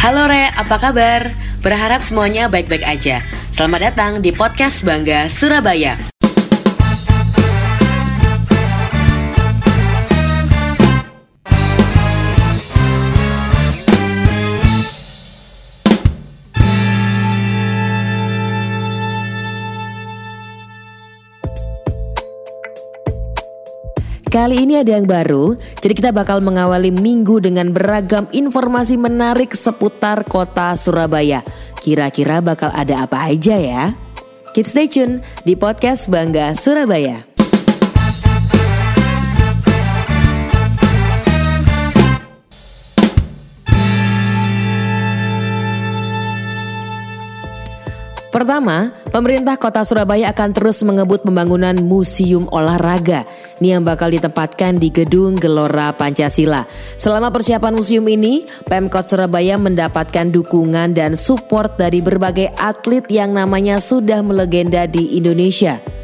Halo Re, apa kabar? Berharap semuanya baik-baik aja. Selamat datang di podcast Bangga Surabaya. Kali ini ada yang baru, jadi kita bakal mengawali minggu dengan beragam informasi menarik seputar kota Surabaya. Kira-kira bakal ada apa aja ya? Keep stay tune di podcast Bangga Surabaya. Pertama, pemerintah kota Surabaya akan terus mengebut pembangunan museum olahraga. Ini yang bakal ditempatkan di gedung Gelora Pancasila. Selama persiapan museum ini, Pemkot Surabaya mendapatkan dukungan dan support dari berbagai atlet yang namanya sudah melegenda di Indonesia.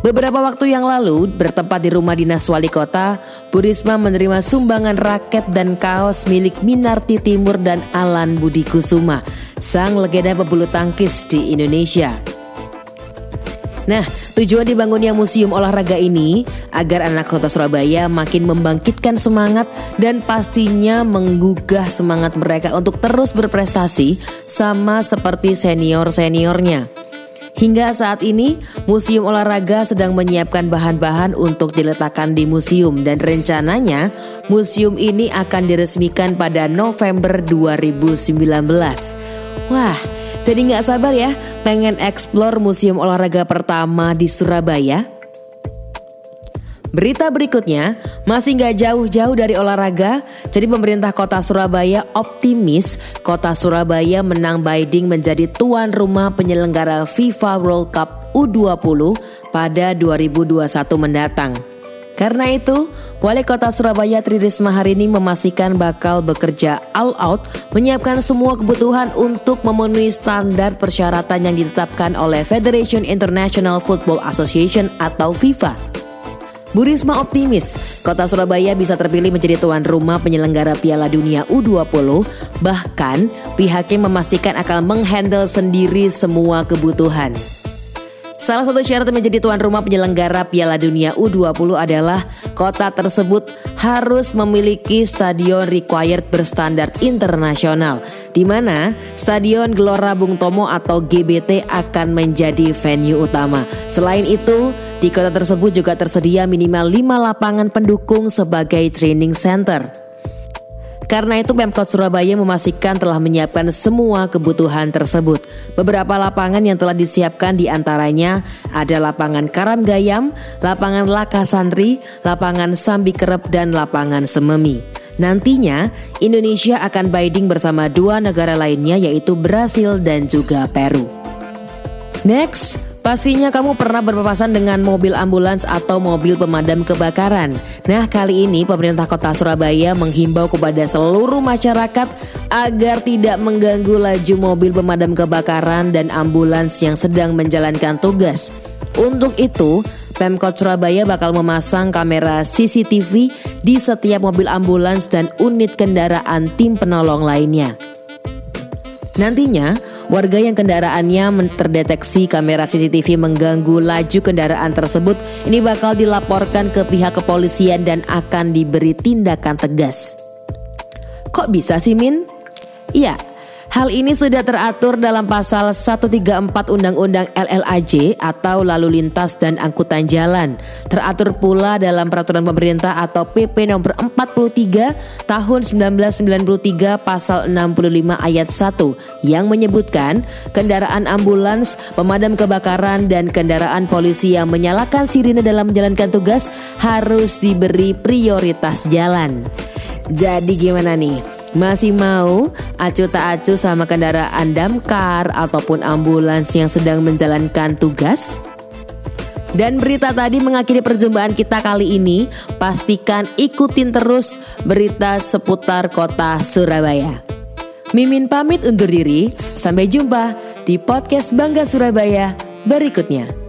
Beberapa waktu yang lalu, bertempat di rumah dinas wali kota, Burisma menerima sumbangan raket dan kaos milik Minarti Timur dan Alan Budi Kusuma, sang legenda pebulu tangkis di Indonesia. Nah, tujuan dibangunnya museum olahraga ini agar anak kota Surabaya makin membangkitkan semangat dan pastinya menggugah semangat mereka untuk terus berprestasi sama seperti senior-seniornya. Hingga saat ini, Museum Olahraga sedang menyiapkan bahan-bahan untuk diletakkan di museum dan rencananya museum ini akan diresmikan pada November 2019. Wah, jadi nggak sabar ya pengen eksplor museum olahraga pertama di Surabaya? Berita berikutnya masih nggak jauh-jauh dari olahraga. Jadi pemerintah kota Surabaya optimis kota Surabaya menang bidding menjadi tuan rumah penyelenggara FIFA World Cup U20 pada 2021 mendatang. Karena itu, Wali Kota Surabaya Tri Risma hari ini memastikan bakal bekerja all out menyiapkan semua kebutuhan untuk memenuhi standar persyaratan yang ditetapkan oleh Federation International Football Association atau FIFA. Bu Risma optimis kota Surabaya bisa terpilih menjadi tuan rumah penyelenggara Piala Dunia U20 bahkan pihaknya memastikan akan menghandle sendiri semua kebutuhan. Salah satu syarat menjadi tuan rumah penyelenggara Piala Dunia U20 adalah kota tersebut harus memiliki stadion required berstandar internasional, di mana Stadion Gelora Bung Tomo atau GBT akan menjadi venue utama. Selain itu, di kota tersebut juga tersedia minimal 5 lapangan pendukung sebagai training center. Karena itu Pemkot Surabaya memastikan telah menyiapkan semua kebutuhan tersebut. Beberapa lapangan yang telah disiapkan di antaranya ada lapangan Karam Gayam, lapangan Laka Santri, lapangan Sambi Kerep, dan lapangan Sememi. Nantinya Indonesia akan bidding bersama dua negara lainnya yaitu Brasil dan juga Peru. Next, Pastinya kamu pernah berpapasan dengan mobil ambulans atau mobil pemadam kebakaran. Nah, kali ini pemerintah Kota Surabaya menghimbau kepada seluruh masyarakat agar tidak mengganggu laju mobil pemadam kebakaran dan ambulans yang sedang menjalankan tugas. Untuk itu, Pemkot Surabaya bakal memasang kamera CCTV di setiap mobil ambulans dan unit kendaraan tim penolong lainnya. Nantinya, warga yang kendaraannya terdeteksi kamera CCTV mengganggu laju kendaraan tersebut ini bakal dilaporkan ke pihak kepolisian dan akan diberi tindakan tegas. Kok bisa sih Min? Iya, Hal ini sudah teratur dalam pasal 134 Undang-Undang LLAJ atau Lalu Lintas dan Angkutan Jalan. Teratur pula dalam peraturan pemerintah atau PP nomor 43 tahun 1993 pasal 65 ayat 1 yang menyebutkan kendaraan ambulans, pemadam kebakaran dan kendaraan polisi yang menyalakan sirine dalam menjalankan tugas harus diberi prioritas jalan. Jadi gimana nih? Masih mau acu tak acu sama kendaraan damkar ataupun ambulans yang sedang menjalankan tugas? Dan berita tadi mengakhiri perjumpaan kita kali ini. Pastikan ikutin terus berita seputar kota Surabaya. Mimin pamit undur diri. Sampai jumpa di podcast Bangga Surabaya berikutnya.